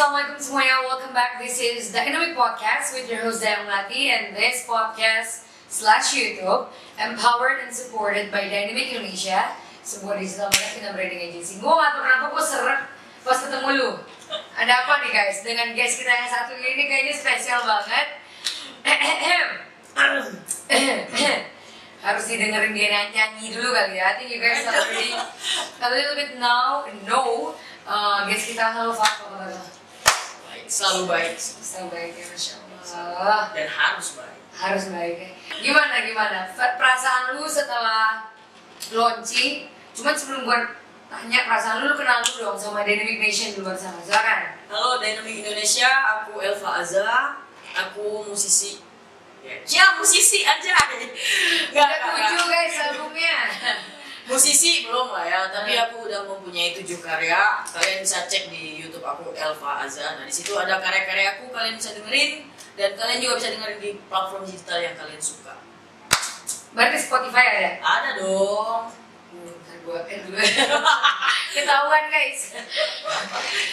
Assalamualaikum semuanya. Welcome back. This is Dynamic Podcast with your host Dayang Lati and this podcast slash YouTube empowered and supported by Dynamic Indonesia sebuah digital marketing dan branding agency. Gue gak tau kenapa gue seret pas ketemu lu. Ada apa nih guys? Dengan guys kita yang satu ini kayaknya spesial banget. Harus didengerin dia nyanyi, dulu kali ya. I think you guys already a little bit now know uh, guys kita halo Fat, apa kabar? baik. Selalu baik ya, Masya Allah. Dan harus baik. Harus baik ya. Gimana, gimana? Perasaan lu setelah launching? Cuman sebelum gua tanya perasaan lu, lu kenal lu dong sama Dynamic Nation di luar sana. Silakan. Halo Dynamic Indonesia. Aku Elva Azza aku musisi. Ya, ya musisi aja. Nggak nggak. guys albumnya musisi belum lah ya tapi aku udah mempunyai tujuh karya. Kalian bisa cek di YouTube aku Elva Azza. Nah di situ ada karya-karya aku kalian bisa dengerin. Dan kalian juga bisa dengerin di platform digital yang kalian suka. Berarti Spotify ada? ada dong Gua add dulu Ketahuan guys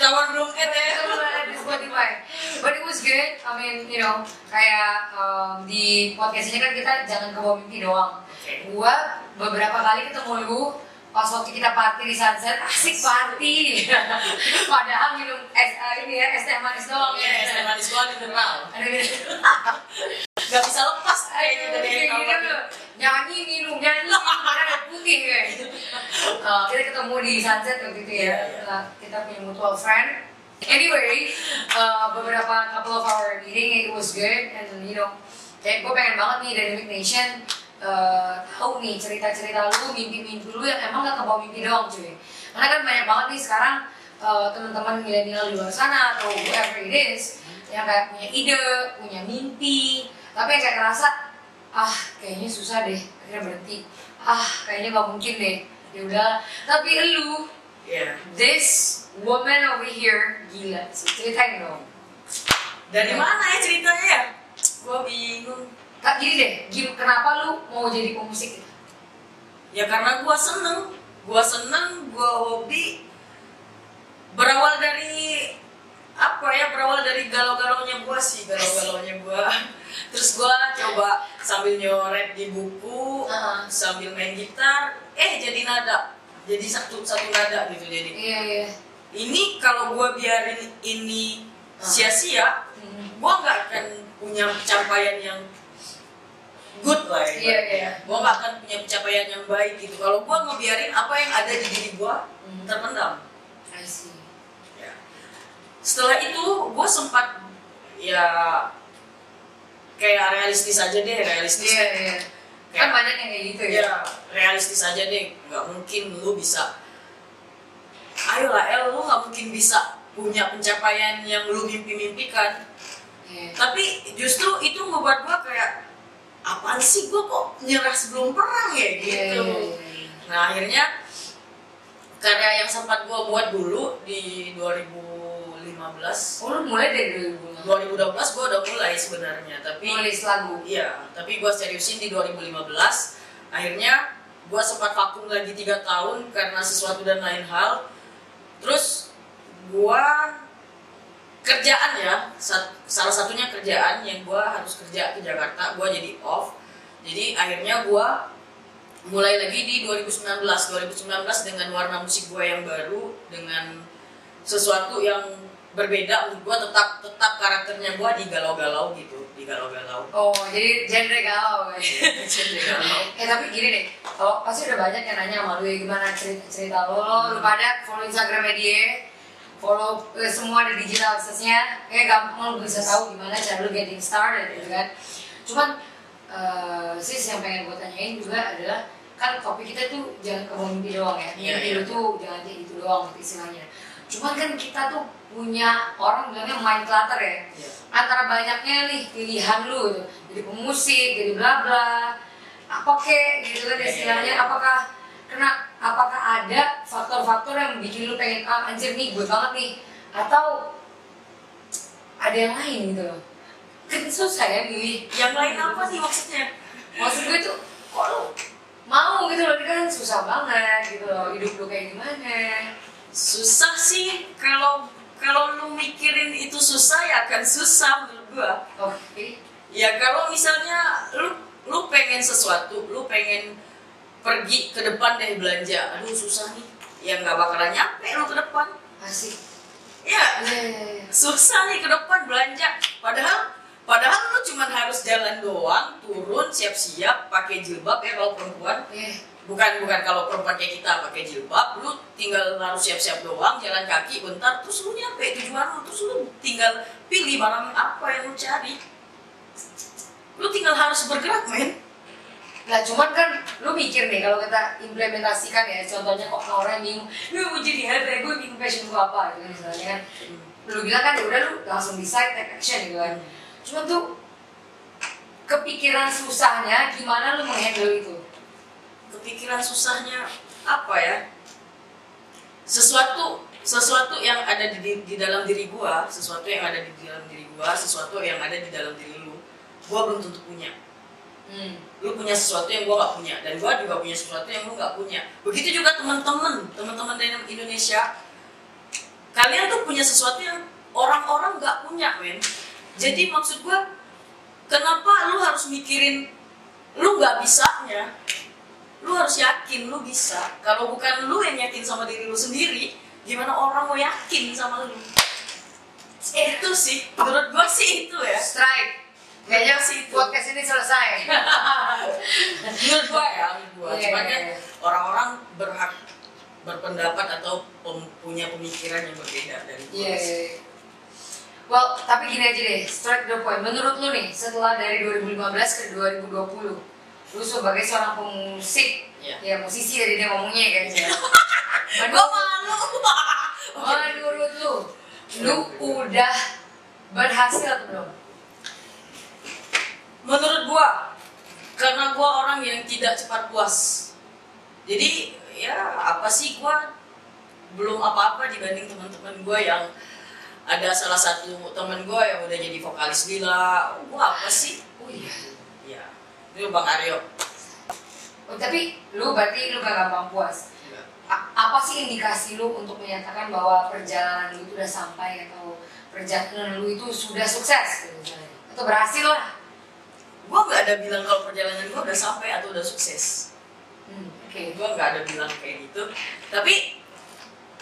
tawar belum kan ya ada di Spotify. But it was good. I mean, you know, kayak um, di podcast ini kan kita jangan ke bawah mimpi doang. Oke. Gua beberapa kali ketemu lu pas waktu kita party di Sunset, asik party. Padahal minum es uh, ini ya es teh manis doang ya ya. es teh manis gua internal gitu. nggak bisa lepas Ayo, kayaknya dari kayak tuh. Nyanyi minum nyanyi ada putih guys. Uh, kita ketemu di Sunset waktu itu ya. Iya, iya. Setelah kita punya mutual friend. Anyway, uh, beberapa couple of our meeting it was good and you know kayak gue pengen banget nih Dynamic Nation uh, tahu nih cerita-cerita lu, mimpi-mimpi lu yang emang gak kebawa mimpi doang cuy. Karena kan banyak banget nih sekarang uh, teman-teman milenial di luar sana atau whoever it is yang kayak punya ide, punya mimpi, tapi yang kayak ngerasa ah kayaknya susah deh, akhirnya berhenti. Ah kayaknya gak mungkin deh. Ya udah, tapi lu Iya. this woman over here gila, ceritain dong. Dari mana ya ceritanya ya? Gua bingung. Kak gini deh, gim, kenapa lu mau jadi pemusik gitu? Ya karena gua seneng, gua seneng, gua hobi. Berawal dari apa ya? Berawal dari galau-galaunya gua sih, galau-galaunya gua. Terus gua coba sambil nyoret di buku, Heeh. sambil main gitar, eh jadi nada. Jadi satu satu nada gitu jadi. Iya iya. Ini kalau gua biarin ini sia-sia, Hmm. gua nggak akan punya pencapaian yang good lah ya. Iya, iya. Gua nggak akan punya pencapaian yang baik gitu. Kalau gua ngebiarin apa yang ada di diri gua Hmm. terpendam. Ya. Setelah itu gua sempat ya kayak realistis aja deh, realistis. Iya iya. Kan Kayak- banyak yang kayak gitu ya. Ya, realistis aja deh. Nggak mungkin lu bisa. Ayolah, El, lu nggak mungkin bisa punya pencapaian yang lu mimpi-mimpikan. Iya. tapi justru itu ngebuat gua kayak apaan sih? Gua kok nyerah sebelum perang ya? Gitu. Iya, iya, iya. nah akhirnya karya yang sempat gua buat dulu di 2015 Oh, lu mulai dari 2000 2012 gua udah mulai sebenarnya tapi nulis lagu. iya tapi gua seriusin di 2015 akhirnya gua sempat vakum lagi tiga tahun karena sesuatu dan lain hal. Terus gua kerjaan ya salah satunya kerjaan yang gua harus kerja ke Jakarta gua jadi off jadi akhirnya gua mulai lagi di 2019 2019 dengan warna musik gua yang baru dengan sesuatu yang berbeda untuk gue tetap tetap karakternya gue di galau-galau gitu di galau-galau Oh, jadi genre galau ya. Jadi galau. eh tapi gini deh, kalau pasti udah banyak yang nanya sama lu ya gimana cerita cerita lo, lo, lu pada follow Instagramnya dia, follow eh, semua di digital aksesnya, kayak gampang lu bisa tahu gimana cara lu getting started gitu kan. Cuman eh, sis yang pengen gue tanyain juga adalah kan topik kita tuh jangan ke mimpi doang ya, Iya, mimpi iya. lu tuh jangan kayak gitu doang istilahnya. Cuman kan kita tuh punya orang bilangnya mind clutter ya Iya. antara banyaknya nih pilihan lu gitu. jadi pemusik jadi bla bla apa kek gitu kan istilahnya apakah kena apakah ada faktor-faktor yang bikin lu pengen ah anjir nih gue banget nih. Atau ada yang lain gitu loh. Kan susah ya milih yang lain apa sih maksudnya? Maksud gue tuh kok lu mau gitu loh? Kan susah banget gitu loh. Hidup lu kayak gimana? Susah sih. Kalau kalau lu mikirin itu susah ya akan susah menurut gua. Oke. Ya kalau misalnya lu lu pengen sesuatu lu pengen pergi ke depan deh belanja. Aduh susah nih. Ya nggak bakalan nyampe lu ke depan. Asik. Ya iya iya iya susah nih ke depan belanja. Padahal padahal lu cuma harus jalan doang turun siap-siap pakai jilbab ya kalau perempuan. Iya. bukan bukan kalau perempuan kayak kita pakai jilbab lu tinggal harus siap-siap doang jalan kaki bentar terus lu nyampe tujuan lu terus lu tinggal pilih barang apa yang lu cari. Lu tinggal harus bergerak men Nah cuman kan lu mikir nih kalau kita implementasikan ya contohnya kok orang yang bingung lu mau jadi apa gue bingung passion gue apa? Gitu misalnya kan. Lu bilang kan ya udah lu langsung decide take action gitu kan. Cuman tuh kepikiran susahnya gimana lu menghandle itu? Kepikiran susahnya apa ya? Sesuatu sesuatu yang ada di, di dalam diri gua sesuatu yang ada di dalam diri gua sesuatu yang ada di dalam diri lu gua belum tentu punya hmm. lu punya sesuatu yang gua gak punya dan gua juga punya sesuatu yang lu gak punya. Begitu juga teman-teman teman-teman dari Indonesia. Kalian tuh punya sesuatu yang orang-orang gak punya men. Jadi maksud gua kenapa lu harus mikirin lu gak bisanya? Lu harus yakin lu bisa. Kalau bukan lu yang yakin sama diri lu sendiri gimana orang mau yakin sama lu? Itu sih menurut gua sih itu ya. Strike kayaknya Sih, itu. podcast ini selesai menurut gua ya menurut gua cuman kan iya. orang-orang berhak berpendapat atau punya pemikiran yang berbeda dari gua Iya, iya, iya. Well, tapi gini aja deh, straight to the point. Menurut lu nih, setelah dari 2015 ke 2020, lu sebagai seorang pemusik, Iya. ya musisi tadi dia ngomongnya ya guys ya. gua malu Menurut lu, lu udah berhasil belum? Menurut gua karena gua orang yang tidak cepat puas. Jadi ya apa sih gua? Belum apa-apa dibanding teman-teman gua yang ada salah satu teman gua yang udah jadi vokalis gila. Gua apa sih? Oh iya. ya itu bang Aryo. Oh, tapi lu berarti lu gak gampang puas. A- apa sih indikasi lu untuk menyatakan bahwa perjalanan lu itu udah sampai atau perjalanan lu itu sudah sukses gitu atau berhasil lah? Gua nggak ada bilang kalau perjalanan gua udah sampai atau udah sukses. Hmm, Oke. gue nggak ada bilang kayak gitu. Tapi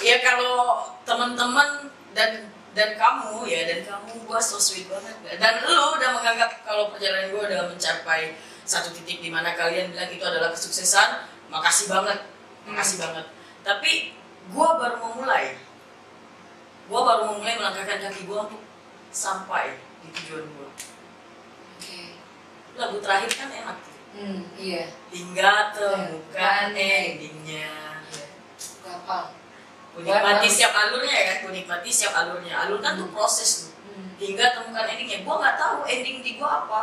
ya kalau teman-teman dan dan kamu ya dan kamu gue so sweet banget. Dan lo udah menganggap kalau perjalanan gue udah mencapai satu titik di mana kalian bilang itu adalah kesuksesan makasih banget. Makasih banget. Tapi gue baru memulai. Gue baru memulai melangkahkan kaki gue untuk sampai di tujuan gue. Lagu terakhir kan enak. Hmm, iya. hingga temukan endingnya. Gampang. ku nikmati Bagus. setiap alurnya ya ku nikmati setiap alurnya. Alur kan tuh proses tuh. Hmm. hingga temukan endingnya. Gua nggak tahu ending di gua apa.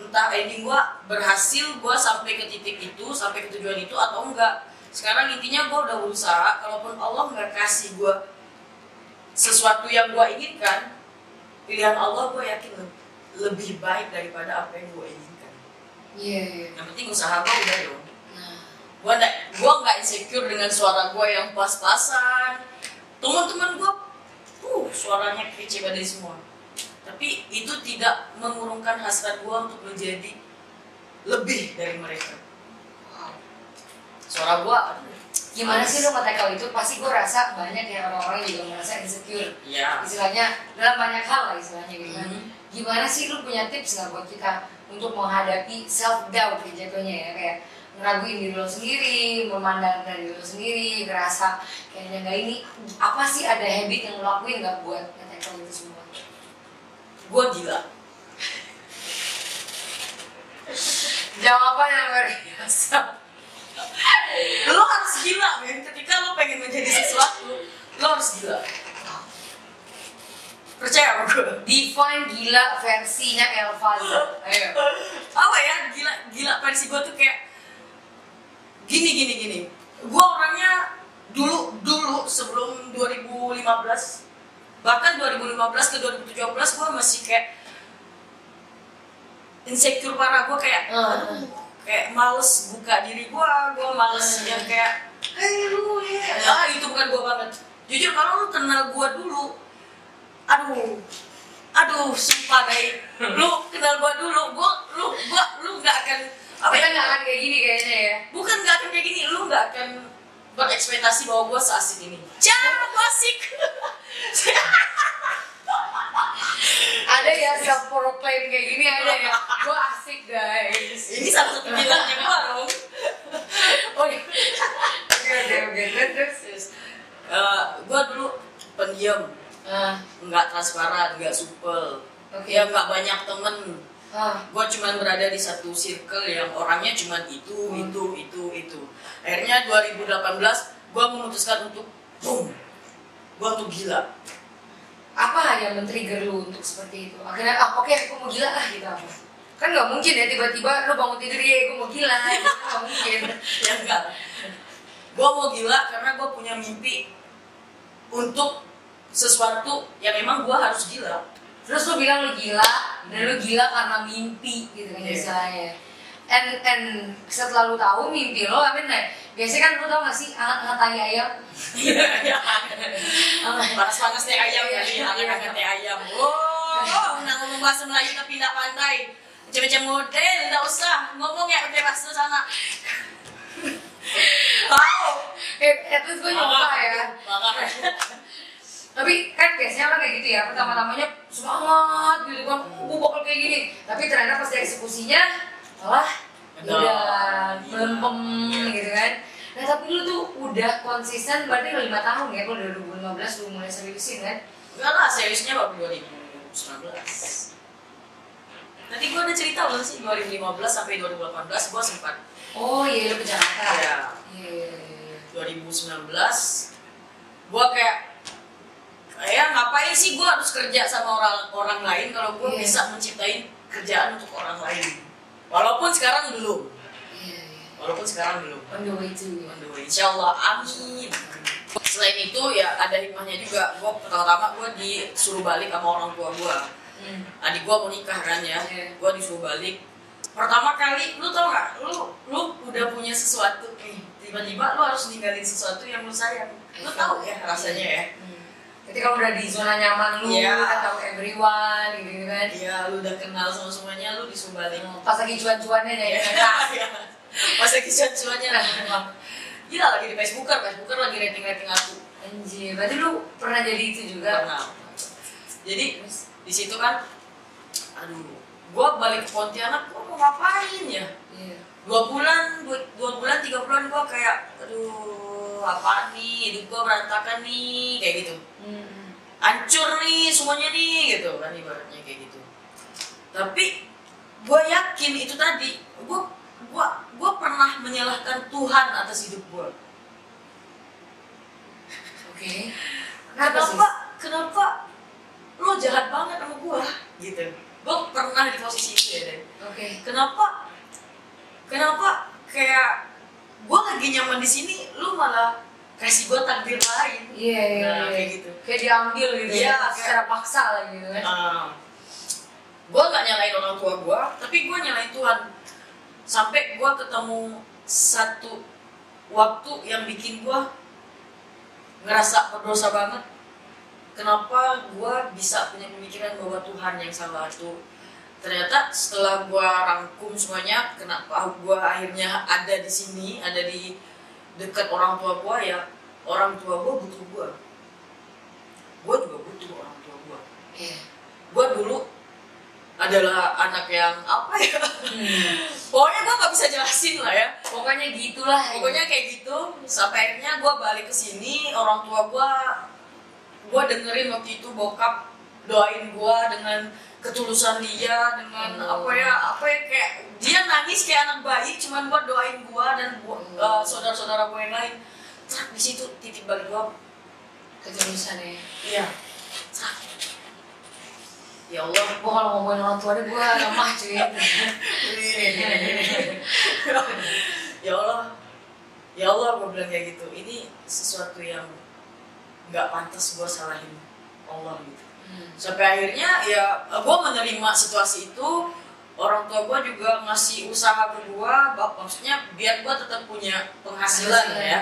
Entah ending gua berhasil gua sampai ke titik itu sampai ke tujuan itu atau enggak. Sekarang intinya gua udah berusaha kalaupun Allah nggak kasih gua sesuatu yang gua inginkan pilihan Allah gua yakin le- lebih baik daripada apa yang gua inginkan. Iya, iya. yang penting usaha gua udah dong. Nah, gua nggak gua nggak insecure dengan suara gua yang pas-pasan. Teman-teman gua uh suaranya kece badai semua. Tapi itu tidak mengurungkan hasrat gua untuk menjadi lebih dari mereka. Wow. suara aduh, gimana sih lo nge-tackle itu? Pasti gue rasa banyak ya orang-orang juga merasa insecure. Iya. istilahnya dalam banyak hal lah istilahnya gitu kan. Mhm. Gimana sih lu punya tips nggak buat kita untuk menghadapi self doubt jatuhnya ya kayak ngeraguin diri lo sendiri memandang dari lo sendiri ngerasa kayaknya nggak ini apa sih ada habit yang lo lakuin nggak buat nge-tackle itu semua Gue gila. jawaban yang luar biasa Lo harus gila, men. Ketika lo pengen menjadi sesuatu, lo harus gila. Percaya sama gue? define gila versinya Elva ayo. Apa ya gila gila versi gue tuh kayak gini gini gini. Gue orangnya dulu dulu sebelum 2015 bahkan 2015 ke 2017 gue masih kayak insecure parah. Gue kayak Hmm. aduh, kayak males buka diri gue gue males yang kayak hey lu ya. Ah itu bukan gue banget. Jujur kalau lu kenal gue dulu aduh. Aduh sumpah deh lu kenal gua dulu gua lu gua lu nggak akan apa ya? nggak akan kayak gini kayaknya ya. Bukan nggak akan kayak gini lu nggak akan berekspektasi bahwa gua seasik ini. Jangan gua asik. Ada ya self proclaim kayak gini ada ya gue asik guys. Ini salah satu bilangnya gua dong oh iya oke oke oke terus terus Eh, gua dulu pendiam ah nggak transparan nggak supel. Oke. ya nggak banyak temen. Ah. Gue cuman berada di satu circle yang orangnya cuman itu Hmm. itu itu itu. Akhirnya 2018 gue memutuskan untuk boom gue untuk gila. Apa yang men-trigger lu untuk seperti itu? Akhirnya ah oke aku mau gila lah gitu apa? Kan nggak mungkin ya tiba-tiba lu bangun tidur ya gue mau gila gitu. Nggak mungkin. Ya enggak gue mau gila karena gue punya mimpi untuk sesuatu yang memang gue harus gila. Terus lu bilang lu gila dan lu gila karena mimpi gitu kan Iya. istilahnya. And and setelah lu tahu mimpi lo I mean like, biasanya kan lu tau gak sih hangat-hangat tai ayam? Iya iya. Panas-panas teh ayam Iya, kali iya. hangat-hangat teh ayam. Wow nggak ngomong bahasa Melayu tapi nggak pandai. Macam-macam model nggak usah ngomong ya pakai bahasa sana. Wow eh least gue nyoba ya. tapi kan biasanya orang kayak gitu ya pertama-tamanya semangat gitu kan gue bakal kayak gini. Tapi ternyata pas eksekusinya malah udah. melempem gitu kan. Nah tapi lu tuh udah konsisten berarti udah lima tahun ya kalau dari 2015 lu mulai seriusin kan? Enggak lah, seriusnya baru 2019 Tadi gue udah cerita belum sih 2015 sampai 2018 gue sempat oh iya lu ke Jakarta iya, iya. 2019 gue kayak ya ngapain sih gue harus kerja sama orang orang lain kalau gue Iya. bisa menciptain kerjaan untuk orang lain walaupun sekarang belum iya iya walaupun sekarang belum on the way to On the way. Amin. Selain itu ya ada hikmahnya juga. Gue pertama-tama gue disuruh balik sama orang tua gue. hmm. Adik gue mau nikah kan ya. Iya. Gue disuruh balik. Pertama kali, lu tau gak? Lu lu udah punya sesuatu nih. Tiba-tiba lu harus ninggalin sesuatu yang lu sayang. Lu tahu ya rasanya ya. Ketika udah di zona nyaman lu, udah tahu everyone gitu kan. Iya, lu udah kenal sama semuanya, lu disuruh balik. Pas lagi cuan-cuannya nih, Iya. ya. Pas lagi cuan-cuannya Gila lagi di Facebooker, Facebooker lagi rating-rating aku. Anjir, berarti lu pernah jadi itu juga? Pernah. Jadi di situ kan, aduh, gua balik ke Pontianak, gua mau ngapain ya? Iya. Dua bulan, dua, dua bulan, tiga bulan gua kayak, aduh, apaan nih, hidup gua berantakan nih, kayak gitu. Hmm. Hancur nih semuanya nih, gitu kan ibaratnya kayak gitu. Tapi gua yakin itu tadi, gua gua gua pernah menyalahkan Tuhan atas hidup gua. Oke. kenapa kenapa lo jahat banget sama gua gitu gua pernah di posisi itu ya Oke. kenapa kenapa kayak gua lagi nyaman di sini lu malah kasih gua takdir lain Iya, iya, Nah, iya. kayak gitu. Kayak diambil gitu Iya, ya, kayak- secara paksa lah gitu kan. Ah. gua nggak nyalain orang tua gua tapi gua nyalain Tuhan sampai gua ketemu satu waktu yang bikin gua ngerasa berdosa banget kenapa gua bisa punya pemikiran bahwa Tuhan yang salah itu ternyata setelah gua rangkum semuanya kenapa gua akhirnya ada di sini ada di dekat orang tua gua ya orang tua gua butuh gua gua juga butuh orang tua gua Iya. gua dulu adalah anak yang apa ya Hmm. pokoknya gua nggak bisa jelasin lah ya Pokoknya gitulah. pokoknya kayak gitu sampai akhirnya gue balik ke sini orang tua gue gue dengerin waktu itu bokap doain gue dengan ketulusan dia dengan Oh. apa ya apa ya kayak dia nangis kayak anak bayi cuman buat doain gue dan gua- Oh. uh, saudara-saudara gue yang lain Trak, di situ titik balik gue ketulusannya. iya Trak. ya Allah Gue kalau ngomongin orang tua deh gue lemah cuy. ya Allah ya Allah gue bilang kayak gitu ini sesuatu yang nggak pantas gue salahin Allah gitu Hmm. sampai akhirnya ya gue menerima situasi itu orang tua gue juga ngasih usaha ke gue maksudnya biar gue tetap punya penghasilan ya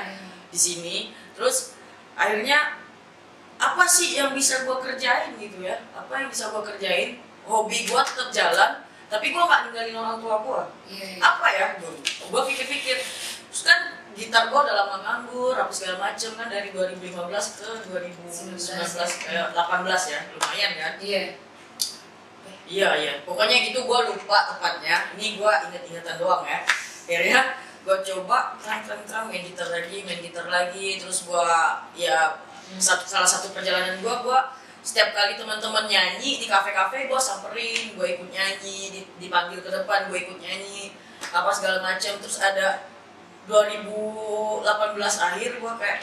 di sini terus akhirnya apa sih yang bisa gue kerjain gitu ya apa yang bisa gue kerjain hobi gue tetap jalan tapi gue nggak ninggalin orang tua gue Iya. iya. apa ya gue pikir-pikir terus kan gitar gue udah lama nganggur apa segala macem kan dari 2015 ke 2019 eh, 18 ya lumayan kan? Iya. iya iya. Pokoknya gitu gue lupa tepatnya ini gue inget-ingetan doang ya. Akhirnya gue coba terang terang terang main gitar lagi main gitar lagi. Terus gue ya satu, salah satu perjalanan gue gue setiap kali teman-teman nyanyi di kafe-kafe gue samperin gue ikut nyanyi di- dipanggil ke depan gue ikut nyanyi apa segala macam terus ada 2018 akhir gue kayak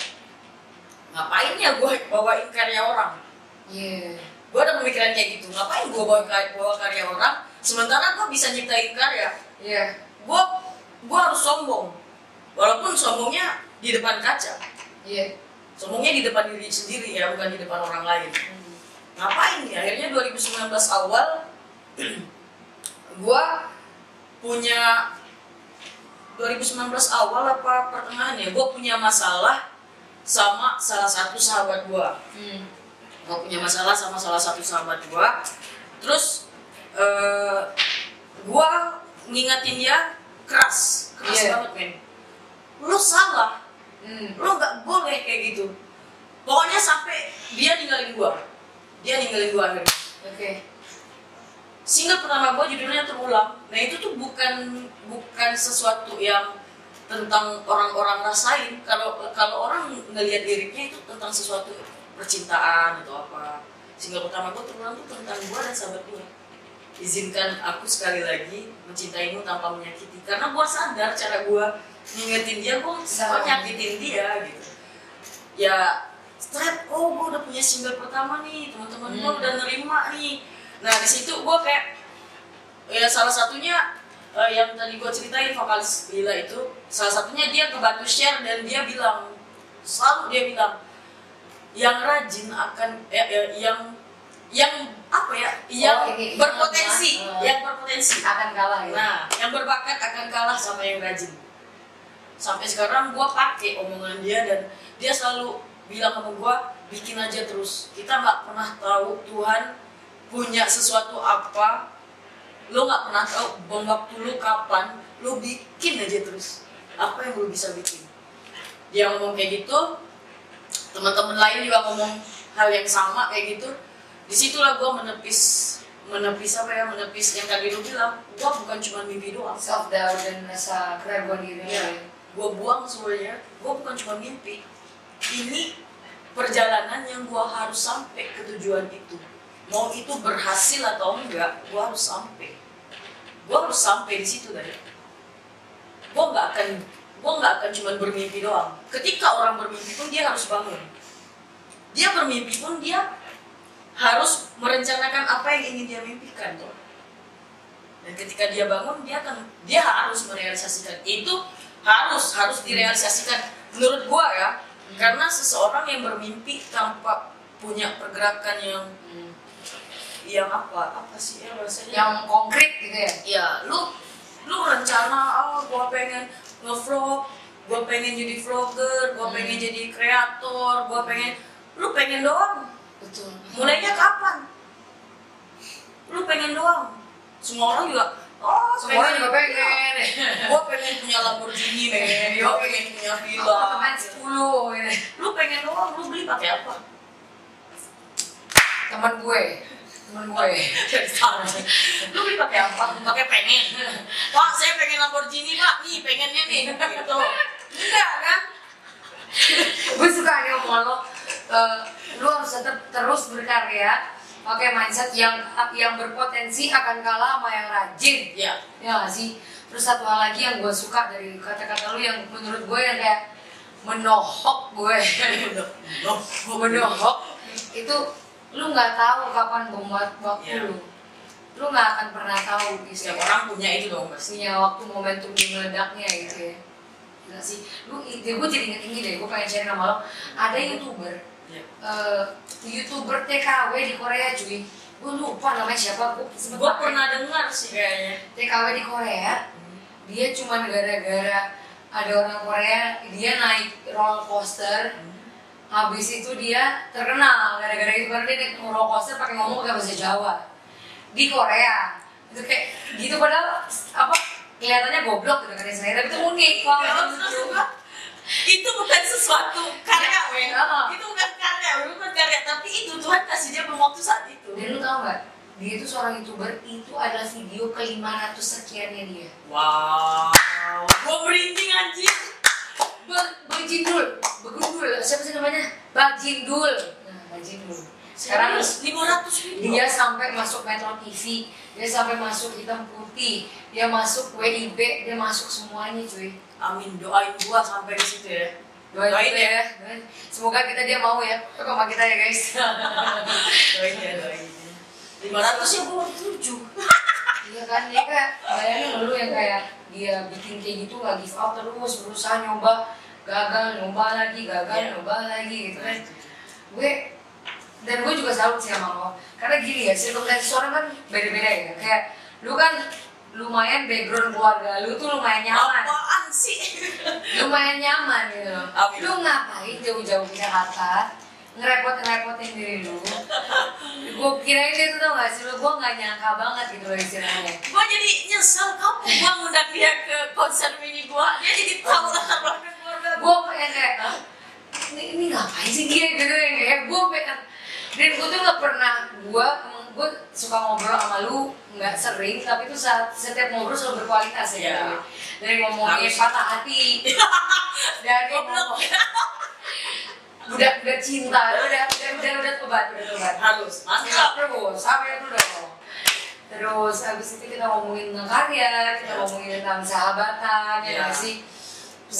ngapain ya gue bawain karya orang Iya. gue ada pemikiran kayak gitu ngapain gue bawa, bawa karya orang sementara gue bisa nyiptain karya Iya. gue gue harus sombong walaupun sombongnya di depan kaca Iya. sombongnya di depan diri sendiri ya bukan di depan orang lain Hmm. ngapain ya akhirnya 2019 awal gue punya 2019 awal apa pertengahan ya gue punya masalah sama salah satu sahabat gue Hmm. gue punya masalah sama salah satu sahabat gue terus eh gue ngingetin dia keras keras Iya. banget men lu salah Hmm. lu nggak boleh kayak gitu pokoknya sampai dia ninggalin gue dia ninggalin gue akhirnya Oke. Single pertama gue judulnya terulang. Nah itu tuh bukan bukan sesuatu yang tentang orang-orang rasain. Kalau kalau orang ngelihat liriknya itu tentang sesuatu percintaan atau apa. Single pertama gue terulang tuh tentang gue dan sahabat gue izinkan aku sekali lagi mencintaimu tanpa menyakiti. Karena gue sadar cara gue ngingetin dia gue Salah. nyakitin dia gitu. Ya straight oh gue udah punya single pertama nih teman-teman gue Hmm. udah nerima nih nah di situ gue kayak ya salah satunya eh, yang tadi gue ceritain vokalis Lila itu salah satunya dia kebantu share dan dia bilang selalu dia bilang yang rajin akan eh, eh, yang yang apa ya yang ini, berpotensi yang- yang berpotensi Akan kalah ya. Nah, yang berbakat akan kalah sama yang rajin. Sampai sekarang gua pakai omongan dia dan dia selalu bilang sama gua bikin aja terus. Kita nggak pernah tahu Tuhan punya sesuatu apa. Lo nggak pernah tahu bom waktu lu kapan. Lo bikin aja terus. Apa yang lo bisa bikin? Dia ngomong kayak gitu. Teman-teman lain juga ngomong hal yang sama kayak gitu. Di situlah gua menepis menepis apa ya menepis yang tadi lu bilang gua bukan cuma mimpi doang Self doubt dan rasa keraguan diri. Iya. gua buang semuanya gua bukan cuma mimpi ini perjalanan yang gua harus sampai ke tujuan itu mau itu berhasil atau enggak gua harus sampai. Gua harus sampai di situ tadi gua nggak akan gua nggak akan cuma bermimpi doang. Ketika orang bermimpi pun dia harus bangun. Dia bermimpi pun dia harus merencanakan apa yang ingin dia mimpikan tuh. Dan ketika dia bangun dia akan dia harus merealisasikan. Itu harus harus direalisasikan. Menurut gua ya karena seseorang yang bermimpi tanpa punya pergerakan yang Hmm. Yang apa apa sih ya bahasanya Yang konkret gitu ya. ya lu lu rencana oh gua pengen ngevlog gua pengen jadi vlogger gua Hmm. pengen jadi kreator gua pengen lu pengen doang Betul. mulainya kapan lu pengen doang semua orang juga oh Semuanya juga pengen. gue pengen punya Lamborghini men Yo pengen punya villa. apartemen 10 gitu. Lu pengen doang, lu beli pakai apa? teman gue teman gue Dari sana. Lu beli pakai apa? Pakai pengen. Pak, saya pengen Lamborghini, Pak. Nih, pengennya nih. Gitu. Enggak kan? gue suka nih ngomong lo eh, lu harus tetap terus berkarya pakai mindset yang yang berpotensi akan kalah sama yang rajin Iya. ya gak sih terus satu hal lagi yang gue suka dari kata-kata lu yang menurut gue yang kayak menohok gue Loh, menohok itu lu nggak tahu kapan bom wa- waktu Iya. lu. Lu nggak akan pernah tahu gitu. Setiap orang punya itu dong, Mas. punya waktu momentum di meledaknya gitu ya. Gila sih, lu ide gue jadi inget ini deh, gue pengen share nama lo. Ada youtuber, Iya. eh, youtuber TKW di Korea cuy. Gue lupa namanya siapa, gue Gue pernah dengar sih. Kayaknya. TKW di Korea Dia cuman gara-gara ada orang Korea, dia naik roller coaster Habis itu dia terkenal gara-gara itu karena dia naik roller coaster pakai ngomong pakai bahasa Jawa di Korea itu kayak gitu padahal apa kelihatannya goblok gitu kan istilahnya tapi itu unik terus juga, itu bukan sesuatu karya, weh. Iya. Itu bukan karya, bukan karya. Tapi itu Tuhan kasih dia waktu saat itu. dan lu tau gak dia itu seorang youtuber itu adalah video ke 500 sekiannya dia Wow. Gue merinding anjing. Bejindul Begundul siapa sih namanya? Bajindul nah Bajindul sekarang Sekarang 500 video. dia sampai masuk Metro TV dia sampai masuk hitam putih. Dia masuk WIB dia masuk semuanya cuy. Amin. Doain gua sampai di situ ya. doain, Doain ya. ya. Doain. semoga kita dia mau ya. Sama kita ya guys. Doain ya, doain. 500 ya gua 7. iya kan dia kayak bayangin lu yang kayak dia bikin kayak gitu give up terus berusaha nyoba gagal nyoba lagi gagal Iya. nyoba lagi gitu kan gue dan gue juga salut sih sama lo karena gini ya circumstances orang kan beda-beda ya kayak lu kan lumayan background keluarga lu tuh lumayan nyaman Apaan sih? lumayan nyaman gitu loh. Lu ngapain jauh-jauh ke Jakarta? Ngerepot-ngerepotin diri lu. Gue kirain dia tuh tau gak sih lu, gue gak nyangka banget gitu loh istilahnya. gua jadi nyesel kamu gua ngundang dia ke konser mini gua. Dia jadi tahu latar belakang keluarga gua. Gue pengen kayak, "Hah? ini, ini ngapain sih dia gitu yang kayak gue pengen. Dan gue tuh gak pernah, gue gue suka ngobrol sama lu nggak sering, tapi tuh saat setiap ngobrol selalu berkualitas ya. Gitu. Dari ngomongin patah hati, dari ngomong udah udah cinta, udah udah udah udah tobat, udah tobat. Halus. Mantap Mantap. terus, sampai itu dong. Terus habis itu kita ngomongin tentang karya, kita ngomongin tentang sahabatan, ya nggak sih?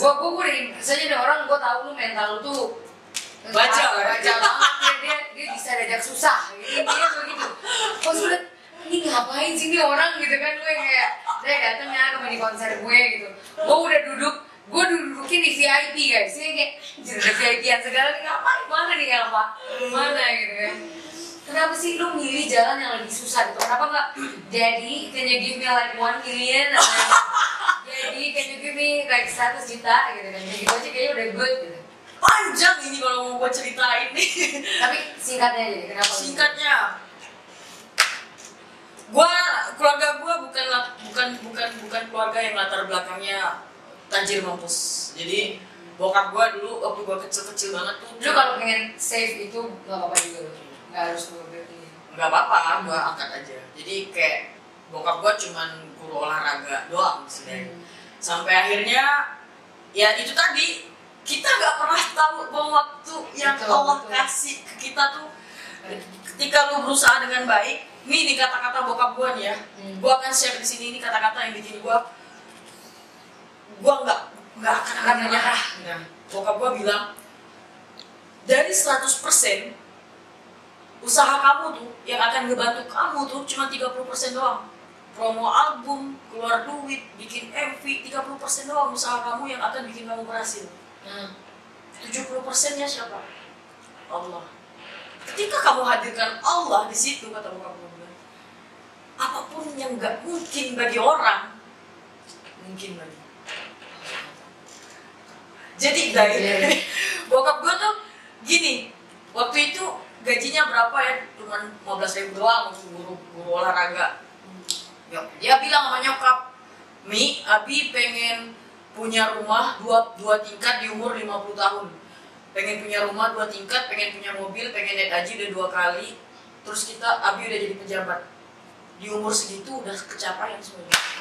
Gua gua gua saja ada orang gua tahu lu mental lu tuh baca baja. banget dia, dia dia bisa diajak susah gitu intinya begitu pas udah ini ngapain sih ini orang gitu kan gue kayak dia datang ya ke di konser gue gitu gue udah duduk gue dudukin di VIP guys. Ini kayak jadi VIP yang segala. Nih ngapain mana nih apa mana gitu kan. Kenapa sih lu milih jalan yang lebih susah gitu? Kenapa nggak jadi can you give me like one million? Atau jadi can you give me like 100 juta? Gitu kan. Jadi gitu aja kayaknya udah good gitu. Panjang ini kalau mau gua ceritain nih. tapi singkatnya aja kenapa Singkatnya, gua keluarga gua bukanlah bukan bukan bukan keluarga yang latar belakangnya tajir mampus. Jadi bokap gua dulu waktu gua kecil-kecil banget tuh lu kalau pengen save itu nggak apa-apa juga lu nggak harus ini nggak apa-apa gua angkat aja. Jadi kayak bokap gua cuman guru olahraga doang sebenarnya. Sampai akhirnya ya itu tadi kita nggak pernah tahu bahwa waktu yang Betul, Allah betul. kasih ke kita tuh. Ketika lu berusaha dengan baik nih ini kata-kata bokap gua nih ya. Hmm. gua akan share di sini ini kata-kata yang bikin gua gua nggak nggak akan akan menyerah. nah, bokap gua bilang dari 100% usaha kamu tuh yang akan ngebantu kamu tuh cuma 30% doang. Promo album, keluar duit, bikin MV 30% doang usaha kamu yang akan bikin kamu berhasil. Nah 70% nya siapa? Allah. Ketika kamu hadirkan Allah di situ kata bokap gue apa pun yang nggak mungkin bagi orang mungkin bagi jadi dari Iya. bokap gue tuh gini waktu itu gajinya berapa ya? Cuman 15 ribu doang untuk guru, guru olahraga. Ya, dia bilang sama nyokap Mi, Abi pengen punya rumah dua, dua tingkat di umur 50 tahun. Pengen punya rumah dua tingkat pengen punya mobil pengen naik haji udah dua kali. Terus kita Abi udah jadi pejabat. Di umur segitu udah kecapaian semuanya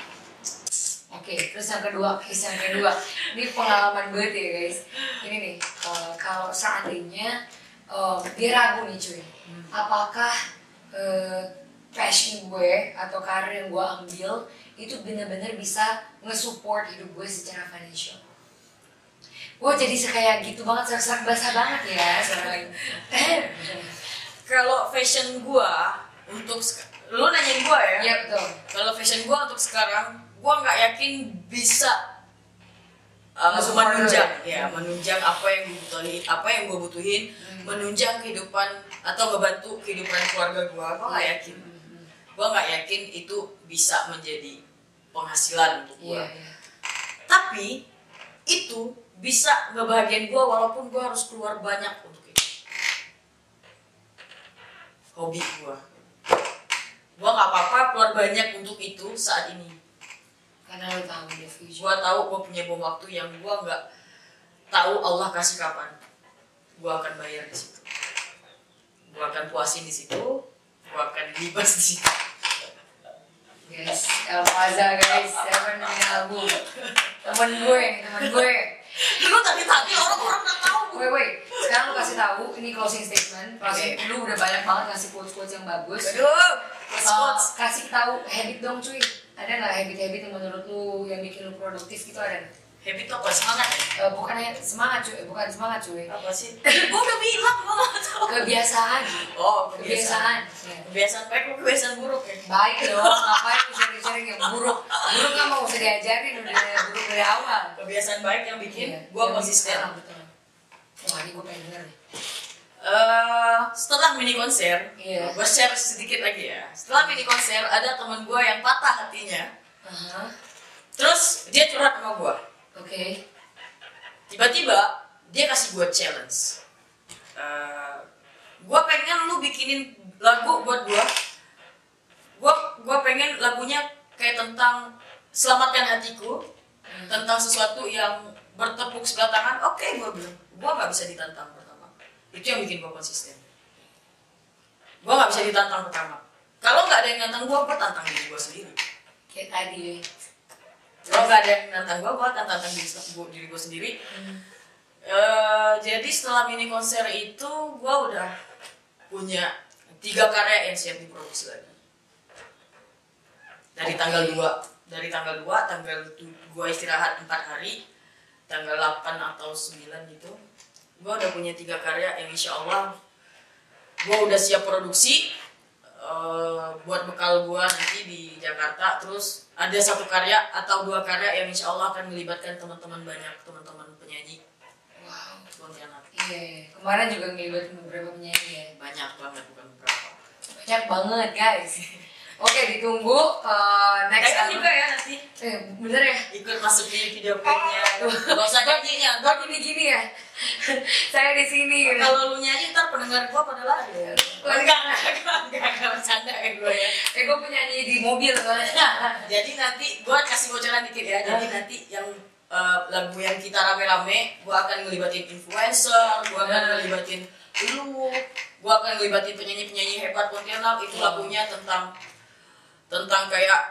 Oke, terus yang kedua, guys, yang kedua, ini pengalaman banget ya guys. Ini nih, eh, kalau seandainya eh, dia ragu nih cuy, apakah eh, passion gue atau karir yang gue ambil itu benar-benar bisa nge-support hidup gue secara financial. Gue jadi kayak gitu banget, serak-serak basah banget ya sekarang. kalau fashion gua untuk lu nanyain gua ya Iya betul. kalau fashion gua untuk sekarang gua nggak yakin bisa uh, menunjang. ya? Menunjang apa yang gua butuhin apa yang gua butuhin Hmm. menunjang kehidupan atau ngebantu kehidupan keluarga gua. Gua nggak yakin. Hmm. gua nggak yakin itu bisa menjadi penghasilan untuk gua. Iya, iya. tapi itu bisa ngebahagiain gua walaupun gua harus keluar banyak untuk itu. Hobi gua. Gua nggak apa-apa keluar banyak untuk itu saat ini Karena lo tahu the future. gua tahu gua punya bom waktu yang gua nggak tahu Allah kasih kapan gua akan bayar di situ gua akan puasin di situ gua akan libas di situ Guys, El Faza guys, Seven in album. Temen gue, temen gue. lu tadi tadi orang-orang nggak tahu Wait, wait. Sekarang lu kasih tahu ini closing statement. Closing, Oke. lu udah banyak banget ngasih quotes-quotes yang bagus. aduh Uh, quotes kasih tahu habit dong cuy. Ada nggak habit-habit yang menurut lu yang bikin lu produktif gitu ada? nggak? habit apa semangat ya Eh, bukan hanya semangat cuy, bukan semangat cuy. apa sih gua udah bilang gua nggak tahu Kebiasaan. oh Kebiasaan. Ya. kebiasaan baik atau kebiasaan buruk ya Baik dong, ngapain sharing-sharing yang buruk? Buruk nggak mau usah diajarin udah buruk dari awal. kebiasaan baik yang bikin Iya, gua konsisten. Wah ini gue pengen denger nih. Eh, setelah mini konser Iya. gua share sedikit lagi ya. Setelah mini konser ada teman gua yang patah hatinya. Aha, terus dia curhat sama gua. Oke. tiba-tiba dia kasih gue challenge. Eh, gue pengen lu bikinin lagu buat gue gue gue pengen lagunya kayak tentang selamatkan hatiku tentang sesuatu yang bertepuk sebelah tangan. Oke gue bilang gue nggak bisa ditantang itu yang bikin gue konsisten. Gue nggak bisa ditantang pertama. Kalau nggak ada yang nantang gue gue tantang diri gue sendiri. Kayak tadi. kalau nggak ada yang nantang gue gue tantang diri, gua- diri gue sendiri. Eh, jadi setelah mini konser itu gue udah punya tiga karya yang siap diproduksi lagi. Dari Oke. tanggal 2 dari tanggal 2 tanggal gue istirahat 4 hari tanggal 8 atau 9 gitu gue udah punya tiga karya yang insya Allah gue udah siap produksi eh, buat bekal gue nanti di Jakarta terus ada satu karya atau dua karya yang insya Allah akan melibatkan teman-teman banyak teman-teman penyanyi Wow. Pontianak Iya, kemarin juga ngelibatin beberapa penyanyi ya. banyak banget bukan beberapa Banyak banget guys. Oke, ditunggu uh, next album. juga ya nanti. Eh, bener ya? ikut masuk di video klipnya gak usah nyanyinya Gue gini-gini ya. Saya di sini. kalau lu nyanyi ntar pendengar gua pada lari. Enggak enggak enggak enggak bercanda ya gue ya. Eh, gue penyanyi di mobil jadi nanti gua kasih bocoran dikit ya. Jadi nanti yang eh, lagu yang kita rame-rame gua akan ngelibatin influencer gua akan ngelibatin lu gua akan ngelibatin penyanyi-penyanyi hebat Pontianak. Itu lagunya tentang tentang kayak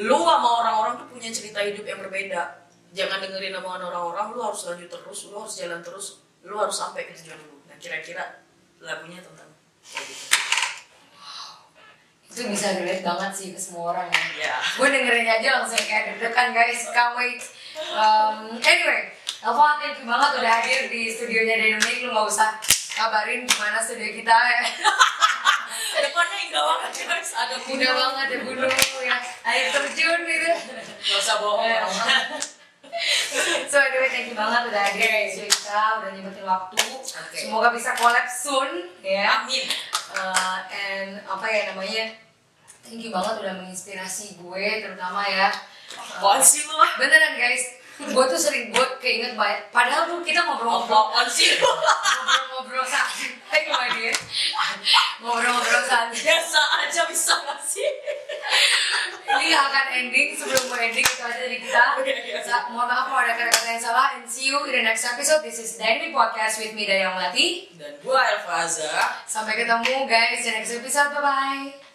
lu sama orang-orang tuh punya cerita hidup yang berbeda. Jangan dengerin omongan orang-orang lu harus lanjut terus lu harus jalan terus lu harus sampai ke tujuan lu. Nah kira-kira lagunya tentang kayak gitu. Itu bisa relate banget sih ke semua orang ya. ya gue dengerin aja langsung kayak deg-degan guys. Can't wait. Um, anyway Elva thank you banget udah hadir di studionya Dynamic. Lu gak usah kabarin gimana studio kita ya depannya indah banget guys. Ada gunung banget ada gunung ya. Air terjun gitu. Gak usah bohong Eh. so anyway thank you banget udah hadir di studio kita udah nyempetin waktu. Oke. semoga bisa collab soon ya. Amin. Uh, and apa ya namanya thank you banget udah menginspirasi gue terutama ya. Apaan sih lu ah? beneran guys gue tuh sering gue keinget banget. Padahal tuh kita ngobrol-ngobrol. Apa sih? ngobrol-ngobrol santai Hai ke mana dia ngobrol-ngobrol santai Biasa aja bisa gak sih? ini akan ending sebelum gue ending itu aja dari kita. Sa- mohon maaf kalau ada kata-kata yang salah. And see you in the next episode. This is Dynamic Podcast with me Dayang Melati Dan Elfa Azza sampai ketemu guys di next episode. Bye bye